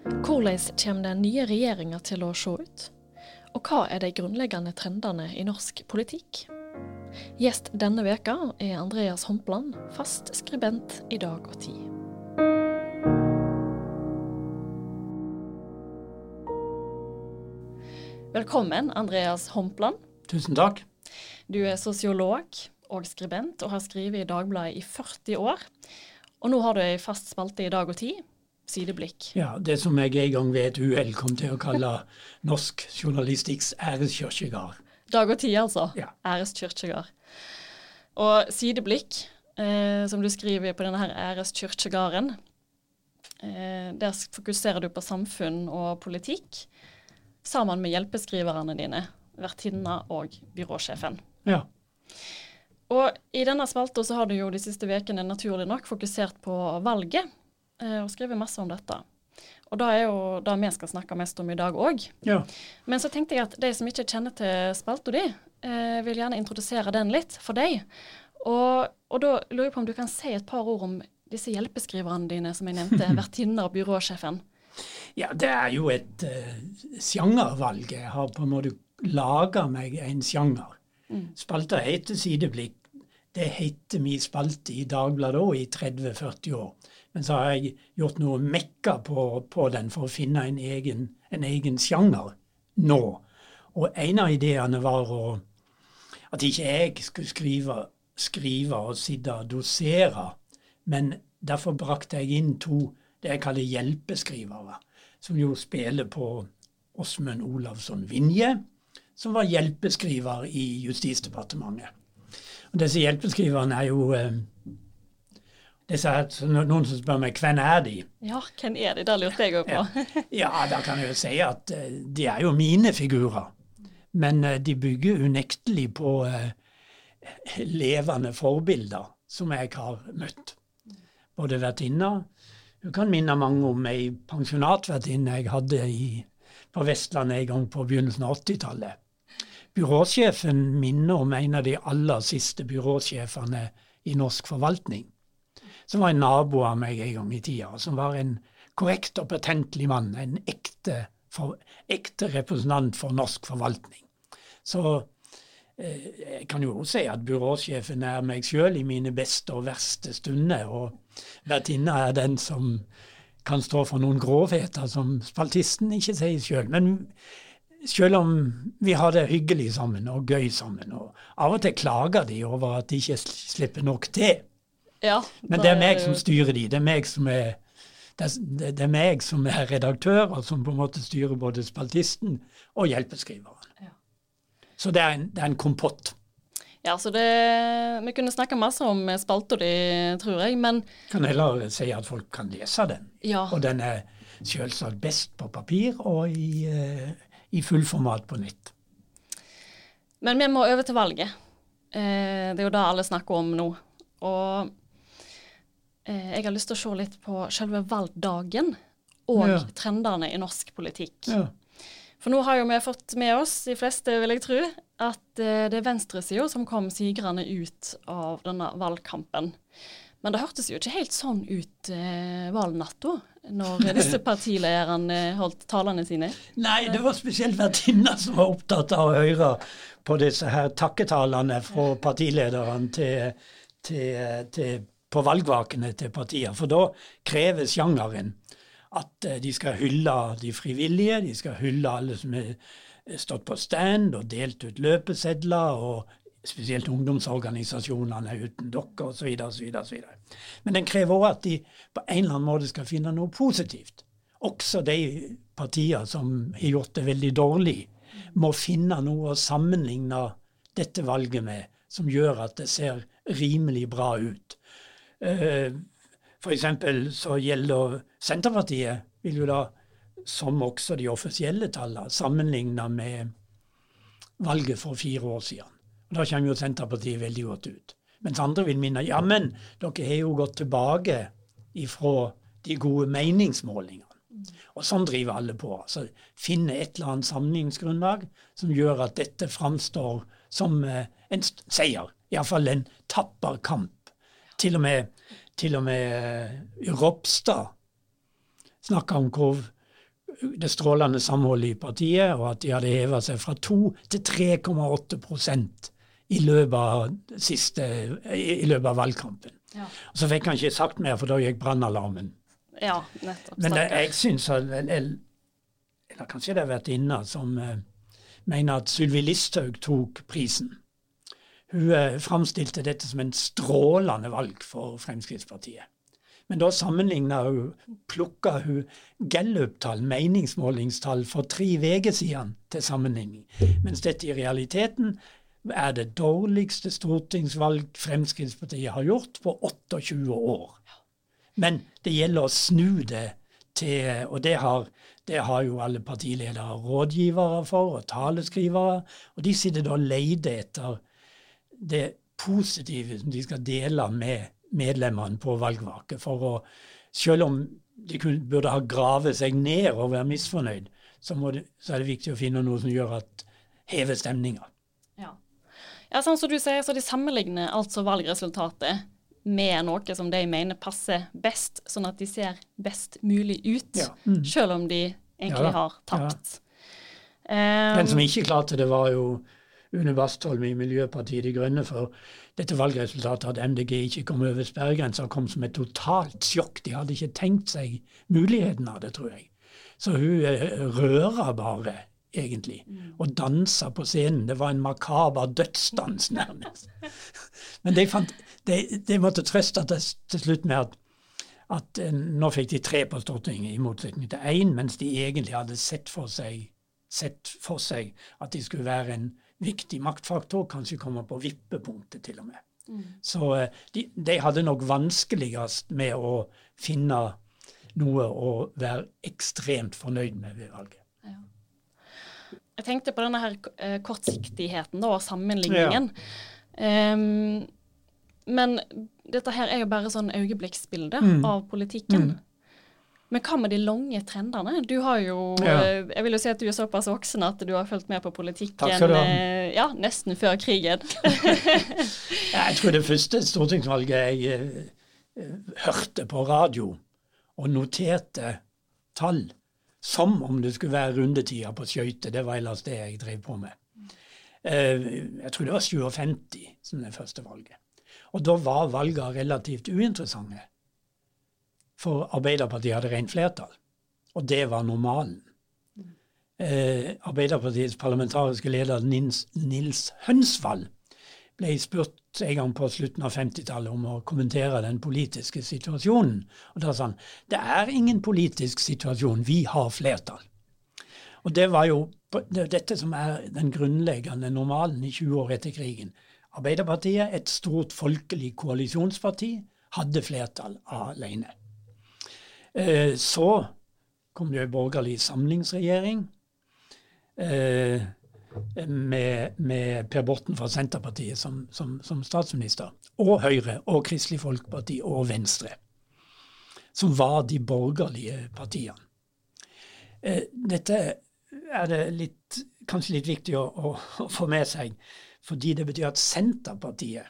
Hvordan kommer den nye regjeringa til å se ut? Og hva er de grunnleggende trendene i norsk politikk? Gjest denne veka er Andreas Hompland, fast skribent i Dag og Tid. Velkommen, Andreas Hompland. Tusen takk. Du er sosiolog og skribent, og har skrevet i Dagbladet i 40 år. Og nå har du ei fast spalte i Dag og Tid, Sideblikk. Ja, det som jeg en gang ved et uhell kom til å kalle norsk journalistikks æreskirkegard. Dag og Tid, altså. Ja. Æreskirkegard. Og Sideblikk, eh, som du skriver på denne her æreskirkegarden, eh, der fokuserer du på samfunn og politikk sammen med hjelpeskriverne dine, vertinna og byråsjefen. Ja. Og i denne spalta så har du jo de siste ukene naturlig nok fokusert på valget, og skrevet masse om dette. Og det er jo det vi skal snakke mest om i dag òg. ja. Men så tenkte jeg at de som ikke kjenner til spalta di, eh, vil gjerne introdusere den litt for deg. Og, og da lurer jeg på om du kan si et par ord om disse hjelpeskriverne dine som jeg nevnte, vertinner og byråsjefen. Ja, det er jo et uh, sjangervalg. Jeg har på en måte laga meg en sjanger. Spalta heter Sideblikk. Det heter min spalte i Dagbladet òg i 30-40 år. Men så har jeg gjort noe mekka på, på den for å finne en egen, en egen sjanger nå. Og en av ideene var å, at ikke jeg skulle skrive, skrive og sitte og dosere, men derfor brakte jeg inn to det jeg kaller hjelpeskrivere, som jo spiller på Åsmund Olavsson Vinje, som var hjelpeskriver i Justisdepartementet. Og disse hjelpeskriverne er jo eh, disse her, så no- Noen som spør meg hvem er de? Ja, hvem er de? Det lurte jeg òg på. Ja, da kan jeg jo si at eh, de er jo mine figurer. Men eh, de bygger unektelig på eh, levende forbilder som jeg har møtt. Både vertinna Hun kan minne mange om ei pensjonatvertinne jeg hadde i, på Vestlandet en gang på begynnelsen av 80-tallet. Byråsjefen minner om en av de aller siste byråsjefene i norsk forvaltning som var en nabo av meg en gang i tida, som var en korrekt og patentlig mann, en ekte, for, ekte representant for norsk forvaltning. Så eh, jeg kan jo også si at byråsjefen er meg sjøl i mine beste og verste stunder, og vertinna er den som kan stå for noen grovheter som spaltisten ikke sier sjøl. Men selv om vi har det hyggelig sammen og gøy sammen, og av og til klager de over at de ikke slipper nok til. Ja, Men det er meg som styrer de. Det er meg som er, det er, meg som er redaktør, og som på en måte styrer både spaltisten og hjelpeskriveren. Ja. Så det er en, det er en kompott. Ja, så det Vi kunne snakka masse om spalta di, tror jeg, men Kan heller si at folk kan lese den. ja. Og den er selvsagt best på papir og i, eh, i fullformat på nett. Men vi må over til valget. Eh, det er jo det alle snakker om nå. Og eh, jeg har lyst til å se litt på selve valgdagen og Ja. trendene i norsk politikk. Ja. For nå har jo vi fått med oss, de fleste vil jeg tro, at eh, det er venstresida som kom sigrende ut av denne valgkampen. Men det hørtes jo ikke helt sånn ut eh, valgnatta, når disse partilederne holdt talene sine. Nei, det var spesielt vertinna som var opptatt av å høre på disse her takketalene fra partilederne til, til, til, på valgvakene til partier. For da krever sjangeren at eh, de skal hylle de frivillige, de skal hylle alle som har stått på stand og delt ut løpesedler, og spesielt ungdomsorganisasjonene uten dere osv. osv. Men den krever òg at de på en eller annen måte skal finne noe positivt. Også de partier som har gjort det veldig dårlig, må finne noe å sammenligne dette valget med, som gjør at det ser rimelig bra ut. Eh, eksempel så gjelder Senterpartiet vil jo da, som også de offisielle tallene, sammenligne med valget for fire år siden. Og Da kommer jo Senterpartiet veldig godt ut. Mens andre vil minne ja, men dere har jo gått tilbake ifra de gode meningsmålingene. Og sånn driver alle på. altså Finne et eller annet sammenligningsgrunnlag som gjør at dette framstår som eh, en seier. Iallfall en tapper kamp. Til og med, til og med eh, Ropstad snakka om hvor det strålende samholdet i partiet, og at de hadde heva seg fra 2 til 3,8% i løpet av siste, i løpet av valgkampen. Ja. Og Så fikk han ikke sagt mer, for da gikk brannalarmen. Ja, nettopp. Men det, jeg syns Eller kanskje det har vært inne som uh, mener at Sylvi Listhaug tok prisen. Hun uh, framstilte dette som en strålende valg for Fremskrittspartiet. Men da sammenligna hun, plukka hun Gallup-tall, meningsmålingstall for tre uker siden til sammenligning. Mens dette i realiteten er det dårligste stortingsvalg Fremskrittspartiet har gjort på 28 år. Men det gjelder å snu det til Og det har, det har jo alle partiledere rådgivere for, og taleskrivere. Og de sitter da og leter etter det positive som de skal dele med medlemmene på valgvaket. For å, selv om de burde ha gravet seg ned og være misfornøyd, så, det, så, er det viktig å finne noe som gjør at hever stemninga. Ja. ja, sånn som du sier, så de sammenligner altså valgresultatet med noe som de mener passer best, sånn at de ser best mulig ut, ja. mm. selv om de egentlig ja, har tapt. Um, Den som ikke klarte det, var jo Une Bastholm i Miljøpartiet De Grønne. For dette valgresultatet at MDG ikke kom over sperregrensa, kom som et totalt sjokk. De hadde ikke tenkt seg muligheten av det, tror jeg. Så hun rører bare, egentlig. Mm. Og danser på scenen. Det var en makaber dødsdans, nærmest. Men de, fant, de, de måtte trøste til, til slutt med at at eh, nå fikk de tre på Stortinget, i motsetning til én, mens de egentlig hadde sett for seg, sett for seg at de skulle være en viktig maktfaktor, kanskje kommer på vippepunktet til og med. Mm. Så eh, de, de, hadde nok vanskeligst med å finne noe å være ekstremt fornøyd med ved valget. Ja. Jeg tenkte på denne her eh, kortsiktigheten da, og sammenligningen. Ja. Um, men dette her er jo bare sånn øyeblikksbilde mm. av politikken. Mm. Men hva med de lange trendene? Du har jo ja. Eh, jeg vil jo si at du er såpass voksen at du har fulgt med på politikken eh, ja, nesten før krigen. jeg tror det første stortingsvalget jeg uh, hørte på radio og noterte tall som om det skulle være rundetider på skøyter. Det var ellers det jeg drev på med. Jeg tror det var 57 som det første valget. Og da var valgene relativt uinteressante. For Arbeiderpartiet hadde rent flertall, og det var normalen. Eh, Arbeiderpartiets parlamentariske leder Nils, Nils Hønsvall ble spurt en gang på slutten av 50-tallet om å kommentere den politiske situasjonen. Og da sa han det er ingen politisk situasjon, vi har flertall. Og det var jo det dette som er den grunnleggende normalen i 20 år etter krigen. Arbeiderpartiet, et stort folkelig koalisjonsparti, hadde flertall alene. Eh, så kom det en borgerlig samlingsregjering eh, med, med, Per Borten fra Senterpartiet som, som, som, statsminister, og Høyre og Kristelig Folkeparti og Venstre, som var de borgerlige partiene. Eh, dette er det litt, kanskje litt viktig å, å, å få med seg, fordi det betyr at Senterpartiet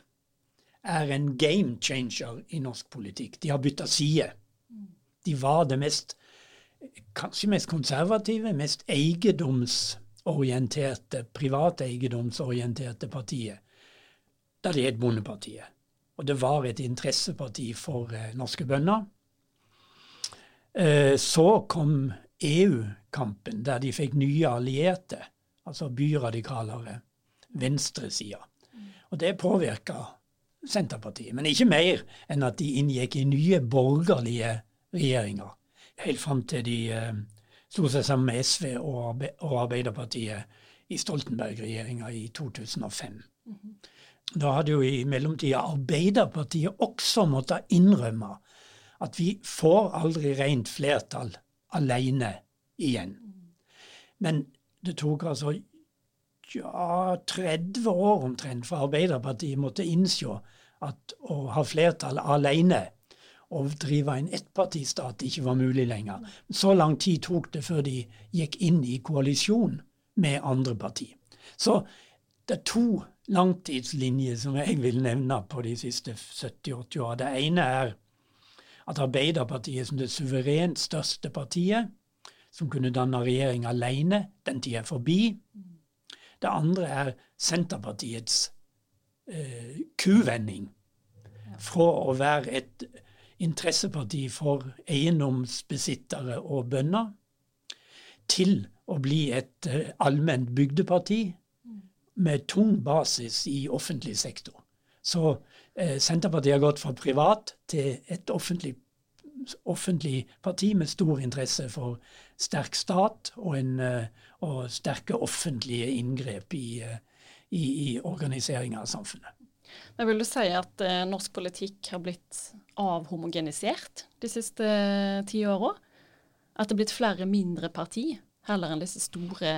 er en game changer i norsk politikk. De har bytta side. De var det mest kanskje mest konservative, mest eiendomsorienterte, privateiendomsorienterte partiet da det het Bondepartiet. Og det var et interesseparti for eh, norske bønder. Eh, så kom EU-kampen, der de fikk nye allierte, altså byradikalere, venstresida. Og det påvirka Senterpartiet, men ikke mer enn at de inngikk i nye borgerlige regjeringer. Helt fram til de eh, slo seg sammen med SV og, Arbeiderpartiet i Stoltenberg-regjeringa i 2005. Mm -hmm. Da hadde jo i mellomtida Arbeiderpartiet også måttet innrømme at vi får aldri rent flertall alene igjen. Men det tok altså ja, 30 år omtrent for Arbeiderpartiet måtte innse at å ha flertall alene å drive en ettpartistat ikke var mulig lenger. Så lang tid tok det før de gikk inn i koalisjon med andre partier. Så det er to langtidslinjer som jeg vil nevne på de siste 70-80 åra. Det ene er at Arbeiderpartiet som det suverent største partiet som kunne danne regjering alene. Den tida er forbi. Det andre er Senterpartiets eh, kuvending fra å være et interesseparti for eiendomsbesittere og bønder til å bli et eh, allment bygdeparti med tung basis i offentlig sektor. Så eh, Senterpartiet har gått fra privat til et offentlig, offentlig, parti med stor interesse for sterk stat og, en, eh, og sterke offentlige inngrep i, eh, i, i organiseringa av samfunnet. Men Vil du si at eh, norsk politikk har blitt avhomogenisert de siste eh, ti åra? At det er blitt flere mindre parti heller enn disse store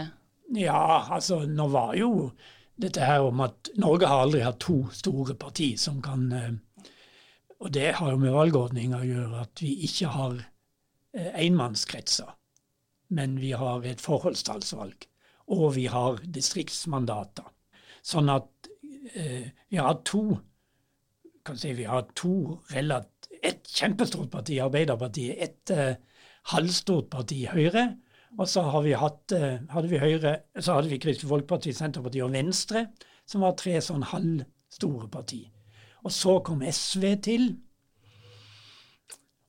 Ja, altså nå var jo dette her om at Norge har aldri hatt to store parti som kan eh, Og det har jo med valgordninga å gjøre at vi ikke har eh, enmannskretser, men vi har et forholdstallsvalg. Og vi har distriktsmandater. Sånn at vi har to kan si, vi har to relativt Et kjempestort parti, Arbeiderpartiet. Et uh, halvstort parti, Høyre. Og så har vi hatt, uh, hadde vi Høyre, så hadde vi Kristelig Folkeparti, Senterpartiet og Venstre, som var tre sånn halvstore parti. Og så kom SV til.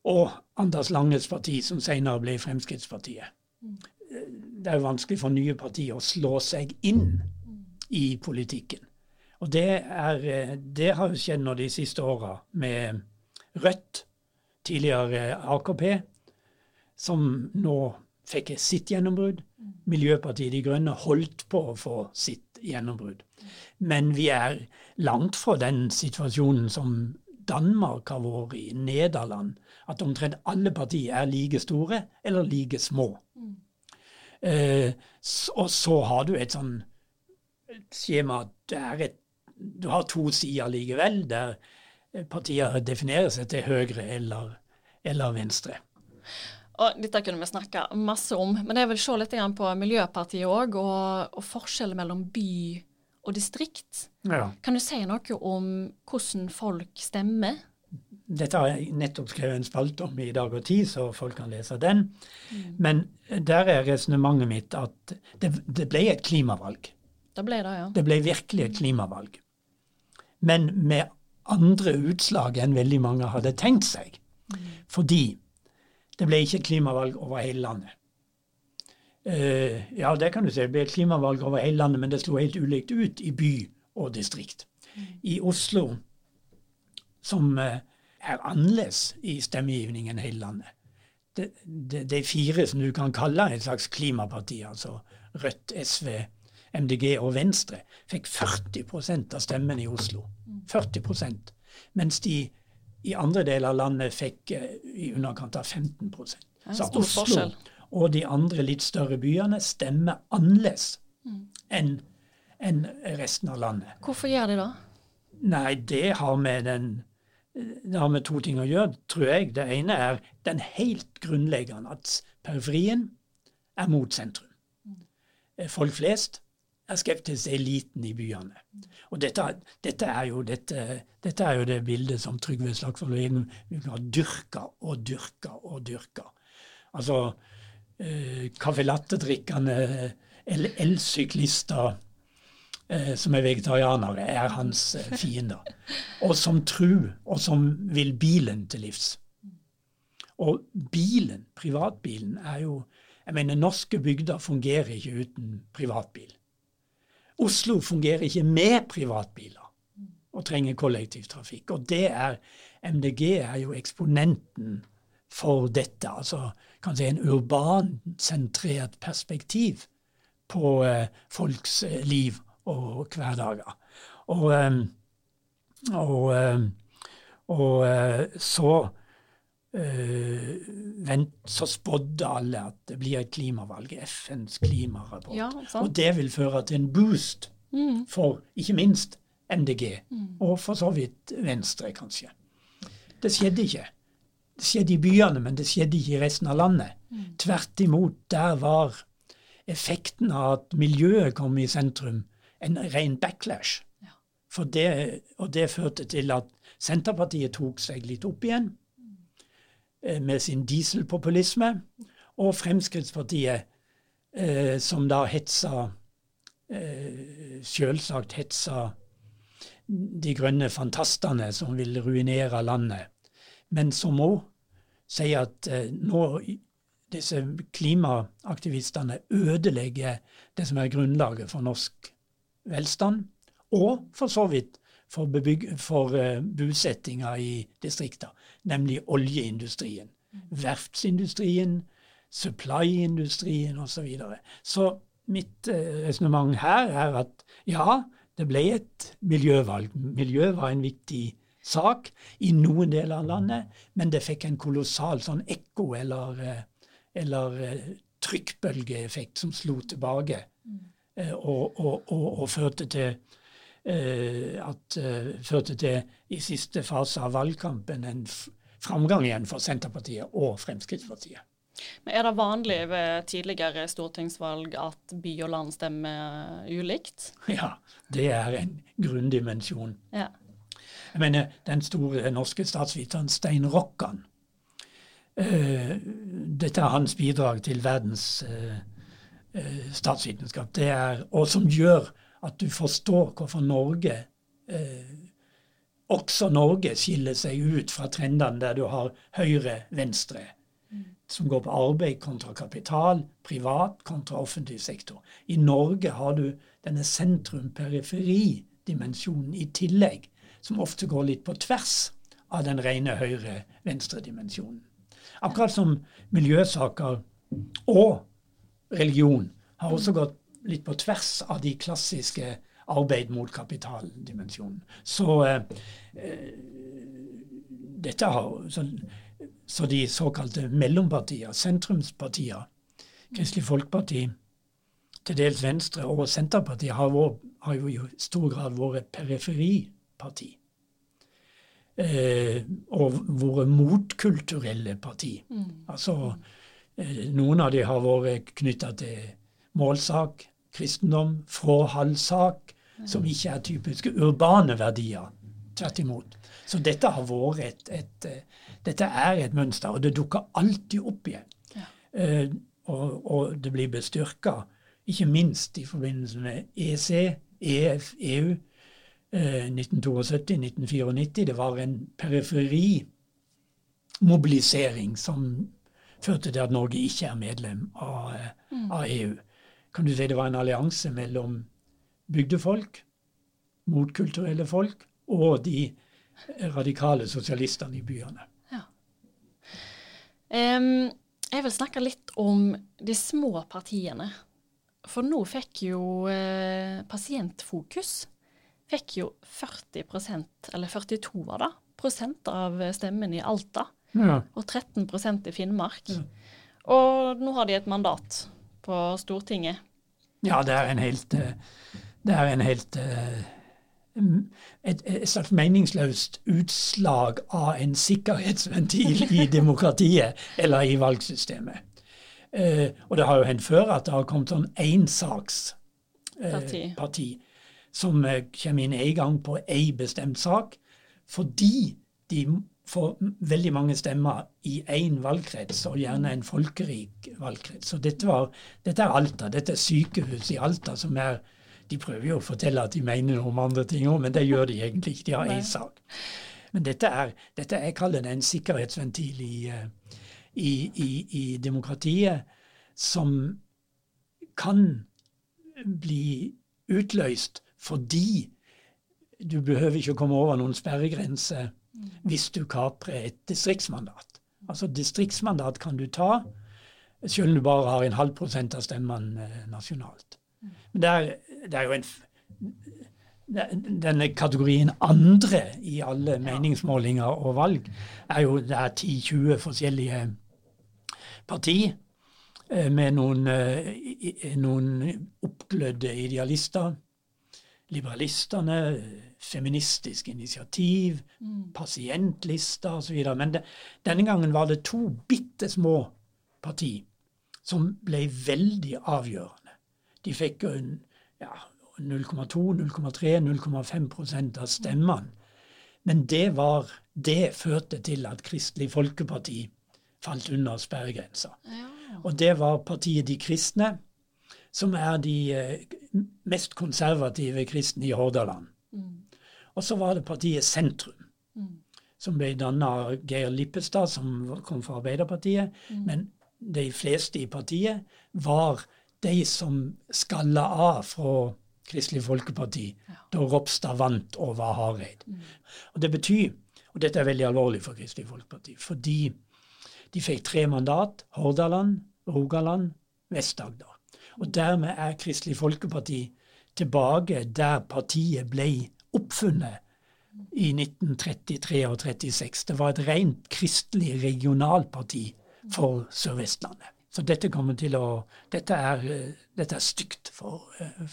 Og Anders Langes parti, som senere ble Fremskrittspartiet. Det er jo vanskelig for nye partier å slå seg inn i politikken. Og det, er, eh, det har jo skjedd nå de siste åra med Rødt, tidligere AKP, som nå fikk sitt gjennombrudd. Miljøpartiet De Grønne holdt på å få sitt gjennombrudd. Men vi er langt fra den situasjonen som Danmark har vært i, Nederland, at omtrent alle partier er like store eller like små. Mm. Eh, og så har du et sånn skjema at det er et du har to sider likevel, der partier definerer seg til høyre eller, eller venstre. Og Dette kunne vi snakke masse om, men jeg vil se litt på Miljøpartiet òg, og, og forskjellen mellom by og distrikt. Ja. Kan du si noe om hvordan folk stemmer? Dette har jeg nettopp skrevet en spalte om i Dag og Tid, så folk kan lese den. Mm. Men der er resonnementet mitt at det, det, ble et klimavalg. Det ble det, ja. Det ble virkelig et klimavalg men med andre utslag enn veldig mange hadde tenkt seg. Fordi det ble ikke klimavalg over hele landet. Uh, ja, det kan du si. Det ble klimavalg over hele landet, men det slo helt ulikt ut i by og distrikt. I Oslo, som uh, er annerledes i stemmegivningen hele landet de, de, de, fire som du kan kalle et slags klimaparti, altså Rødt, SV, MDG og Venstre fikk 40% av stemmene i Oslo. 40% Mens de i andre deler av landet fikk uh, i underkant av 15% Så Oslo forskjell. og de andre litt større byene stemmer annerledes mm. enn en resten av landet. Hvorfor gjør de det? Nei, det har med den det har med to ting å gjøre, tror jeg. Det ene er den helt grunnleggende at periferien er mot sentrum. Mm. Folk flest er skeptisk til eliten i byene. Og dette, dette, er, jo, dette, dette er, jo, det bildet som Trygve Slagsvold Vedum har dyrka og dyrka og dyrka. Altså eh, caffè latte-drikkende elsyklister eh, som er vegetarianere, er hans eh, fiender. Og som tror, og som vil bilen til livs. Og bilen, privatbilen, er jo jeg mener, Norske bygder fungerer ikke uten privatbil. Oslo fungerer ikke med privatbiler og trenger kollektivtrafikk. Og det er MDG er jo eksponenten for dette. Altså kan si en urbansentrert perspektiv på eh, folks eh, liv og hverdager. Og, og, og, eh, og eh, så Uh, vent, så spådde alle at det blir et klimavalg, FNs klimarapport. Ja, og det vil føre til en boost mm. for ikke minst MDG, mm. og for så vidt Venstre, kanskje. Det skjedde ikke. Det skjedde i byene, men det skjedde ikke i resten av landet. Mm. Tvert imot, der var effekten av at miljøet kom i sentrum, en ren backlash. Ja. Det, og det førte til at Senterpartiet tok seg litt opp igjen. Eh, med sin dieselpopulisme. og Fremskrittspartiet, eh, som da hetsa eh, Selvsagt hetsa de grønne fantastene som vil ruinere landet, men som òg sier at nå disse klimaaktivistene ødelegger det som er grunnlaget for norsk velstand, og for så vidt for, for bosettinga i distrikta, nemlig oljeindustrien. Verftsindustrien, supply-industrien osv. Så, videre. så mitt uh, resonnement her er at ja, det ble et miljøvalg. Miljø var en viktig sak i noen deler av landet, men det fikk en kolossal sånn ekko eller, uh, eller uh, trykkbølgeeffekt som slo tilbake, uh, og, og, og, og, førte til at førte til i siste fase av valgkampen en framgang igjen for Senterpartiet og Fremskrittspartiet. Men Er det vanlig ved tidligere stortingsvalg at by og land stemmer ulikt? Ja, det er en grunndimensjon. Ja. Jeg mener, Den store norske statsviteren Stein Rokkan Dette er hans bidrag til verdens statsvitenskap. Det er, og som gjør at du forstår hvorfor Norge også Norge skiller seg ut fra trendene der du har høyre-venstre som går på arbeid kontra kapital, privat kontra offentlig sektor. I Norge har du denne sentrum-periferi-dimensjonen i tillegg, som ofte går litt på tvers av den rene høyre-venstre-dimensjonen. Akkurat som miljøsaker og religion har også gått litt på tvers av de klassiske arbeid mot kapital-dimensjonen. Så eh, eh dette har så så de såkalte mellompartier, sentrumspartier, Kristelig Folkeparti, til dels Venstre og Senterpartiet, har, vår, har jo i stor grad vært periferiparti. Eh, og vært motkulturelle parti. Mm. Altså, eh, noen av de har vært knytta til målsak, kristendom, fråhalssak, mm. som ikke er typiske urbane verdier. Tvert imot. Så dette har vært et, et, et dette er et mønster, og det dukker alltid opp igjen. Ja. Uh, og, og, det blir bestyrka, ikke minst i forbindelse med EC, EF, EU. Uh, 1972, 1994. Det var en periferimobilisering som førte til at Norge ikke er medlem av, mm. av EU. Kan du si det var en allianse mellom bygdefolk, motkulturelle folk, og de radikale sosialistene i byene. Um, jeg vil snakke litt om de små partiene. For nå fikk jo eh, Pasientfokus fikk jo 40% eller 42 var det, prosent av stemmen i Alta. Ja. Og 13% i Finnmark. Ja. Og nå har de et mandat på Stortinget. Ja, det er en helt, eh, det er en helt uh, et, et, slags meningsløst utslag av en sikkerhetsventil i demokratiet eller i valgsystemet. Eh, og det har jo hendt før at det har kommet sånn énsaksparti eh, parti, som eh, kommer inn en gang på ei bestemt sak, fordi de får veldig mange stemmer i én valgkrets, og gjerne en folkerik valgkrets. Så dette, var, dette er Alta. Dette er sykehuset i Alta, som er de prøver jo å fortelle at de mener noe om andre ting òg, men det gjør de egentlig ikke. De har én sak. Men dette er, dette er jeg kaller det en sikkerhetsventil i, eh, i, i, i demokratiet som kan bli utløst fordi du behøver ikke å komme over noen sperregrense mm. Hvis du kaprer et distriktsmandat. Altså distriktsmandat kan du ta selv om du bare har en halv prosent av stemmene eh, nasjonalt. Men det er, det er jo en denne kategorien andre i alle meningsmålinger og valg er jo det er 10-20 forskjellige parti eh, med noen, eh, noen oppglødde idealister. Liberalistene, Feministisk initiativ, mm. pasientlister osv. Men det, denne gangen var det to bitte små parti som ble veldig avgjørende. De fikk ja, 0,2, 0,3, 0,5% av stemmene. Men det, var, det førte til at Kristelig Folkeparti falt under sperregrensa. Ja. Og det var partiet De kristne, som er de eh, mest konservative kristne i Hordaland. Og så var det partiet Sentrum, Mm. som ble danna av Geir Lippestad, som kom fra Arbeiderpartiet. Mm. Men de fleste i partiet var de som skalla av fra Kristelig Folkeparti Ja. da Ropstad vant over Hareid. Mm. Og det betyr, og dette er veldig alvorlig for Kristelig Folkeparti, fordi de fikk tre mandat Hordaland, Rogaland, Vest-Agder. Og dermed er Kristelig Folkeparti tilbake der partiet ble oppfunnet i 1933 og 36. Det var et rent kristelig regionalparti for Sør-Vestlandet. Så dette kommer til å Dette er, eh, dette er stygt for, eh,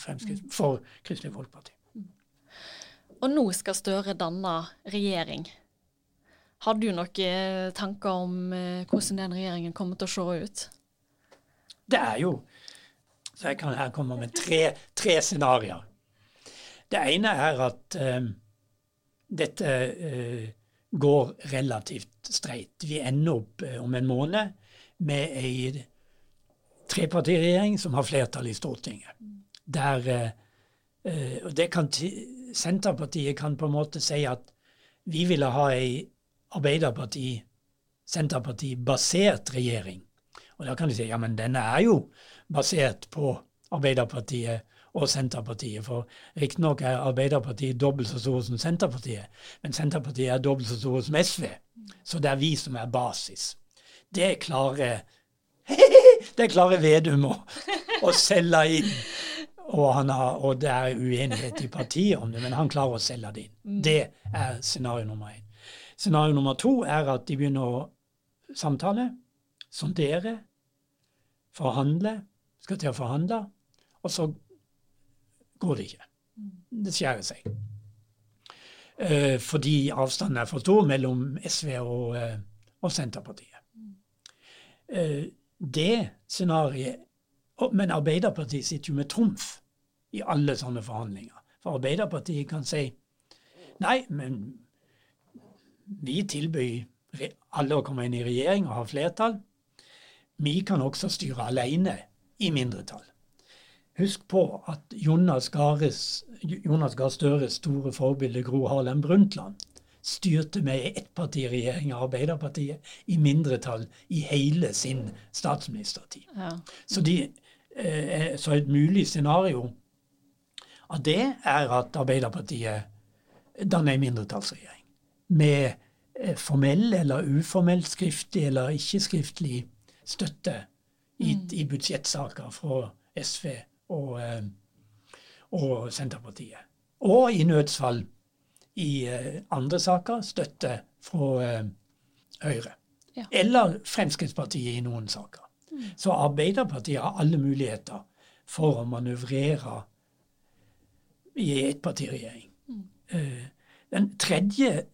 for Kristelig Folkeparti. Og nå skal Støre danne regjering. Har du noen tanker om eh, hvordan den regjeringen kommer til å se ut? Det er jo Så jeg kan her komme med tre, tre scenarioer. Det ene er at eh, dette eh, går relativt streit. Vi ender opp eh, om en måned med ei trepartiregjering som har flertall i Stortinget. Der eh, eh, og kan ti- Senterpartiet kan på en måte si at vi ville ha ei Arbeiderparti, Senterparti-basert regjering. Og da kan de si ja, men denne er jo basert på Arbeiderpartiet og Senterpartiet. For riktignok er Arbeiderpartiet dobbelt så store som Senterpartiet, men Senterpartiet er dobbelt så store som SV. Så det er vi som er basis. Det klarer det klarer Vedum å, å selge inn. Og, han har, og det er uenighet i partiet om det, men han klarer å selge det inn. Det er scenario nummer én. Scenario nummer to er at de begynner å samtale, sondere, forhandle, skal til å forhandle, og så går det ikke. Det skjærer seg. Eh, fordi avstanden er for stor mellom SV og, eh, og Senterpartiet. Eh, det scenarioet Men Arbeiderpartiet sitter jo med trumf i alle sånne forhandlinger. For Arbeiderpartiet kan si nei, men vi tilbyr alle å komme inn i regjering og ha flertall. Vi kan også styre alene i mindretall. Husk på at Jonas, Gahr Støres store forbilde Gro Harlem Brundtland styrte med ettpartiregjering av Arbeiderpartiet i mindretall i hele sin statsministertid. Ja. Så, de, eh, så et mulig scenario av det er at Arbeiderpartiet danner en mindretallsregjering. Med eh, formell eller uformell skriftlig eller ikke-skriftlig støtte i, i budsjettsaker fra SV og, eh, og Senterpartiet. Og i nødsfall i eh, andre saker støtte fra eh, Høyre. Ja. Eller Fremskrittspartiet i noen saker. Så Arbeiderpartiet har alle muligheter for å manøvrere i ettpartiregjering. Mm. Den tredje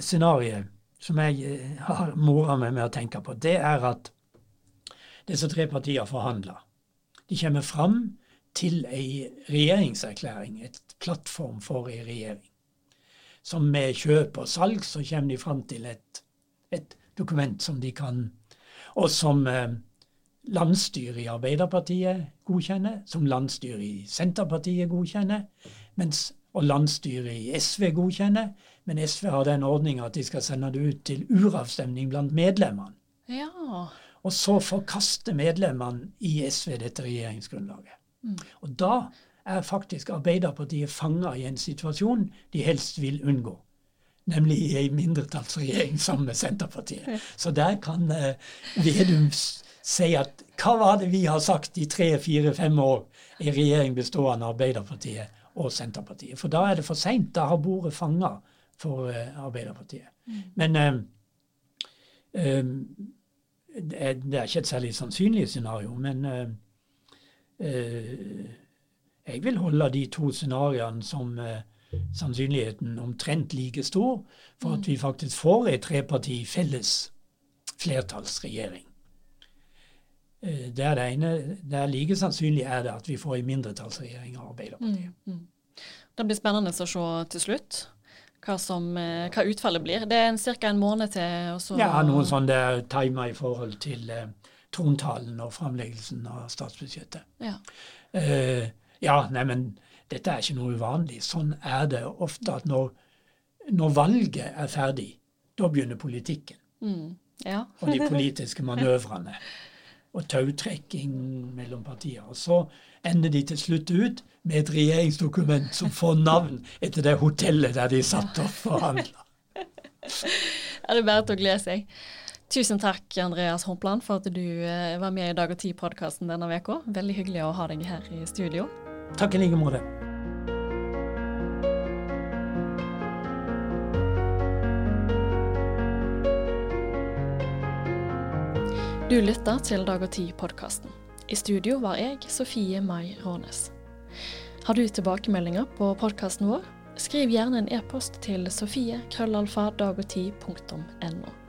scenarioet som jeg har mora meg med å tenke på, det er at disse tre partiene forhandler. De kommer fram til ei regjeringserklæring, et plattform for ei regjering. Som med kjøp og salg så kommer de fram til et, et dokument som de kan Og som eh, landsstyret i Arbeiderpartiet godkjenner, som landsstyret i Senterpartiet godkjenner, mens, og landsstyret i SV godkjenner. Men SV har den ordninga at de skal sende det ut til uravstemning blant medlemmene. ja. Og så forkaster medlemmene i SV dette regjeringsgrunnlaget. Og da er faktisk Arbeiderpartiet fanga i en situasjon de helst vil unngå. Nemlig i ei mindretallsregjering sammen med Senterpartiet. Så der kan eh, Vedum si at hva var det vi har sagt i tre, fire, fem år i regjering bestående av Arbeiderpartiet og Senterpartiet? For da er det for seint. Da har bordet fanga for eh, Arbeiderpartiet. Men eh, eh, det er, ikke et særlig sannsynlig scenario, men eh, jeg vil holde de to scenarioene som eh, sannsynligheten omtrent like stor for at vi faktisk får ei treparti felles flertallsregjering. Eh, det er det ene. Det er like sannsynlig er det at vi får ei mindretallsregjering av Arbeiderpartiet. Mm. Det blir spennende å se til slutt hva, som, eh, hva utfallet blir. Det er ca. en måned til. Og så, Ja, noen sånn er timer i forhold til, eh, trontalen og framleggelsen av statsbudsjettet. Ja. Eh, ja, neimen, dette er ikke noe uvanlig. Sånn er det ofte at når, når valget er ferdig, da begynner politikken Mm. ja. og de politiske manøvrene. Og tautrekking mellom partier. Og så ender de til slutt ut med et regjeringsdokument som får navn etter det hotellet der de satt og forhandla. Ja, det er bare til å glede seg. Tusen takk, Andreas Hompland, for at du eh, var med i Dag og Tid-podkasten denne uka. Veldig hyggelig å ha deg her i studio. Takk i like måte. Du lytter til Dag og Tid-podkasten. I studio var jeg, Sofie Mai Rånes. Har du tilbakemeldinger på podkasten vår? Skriv gjerne en e-post til sofie.krøllalfa.dagogtid.no.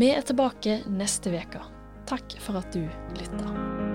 Vi er tilbake neste uke. Takk for at du lytter.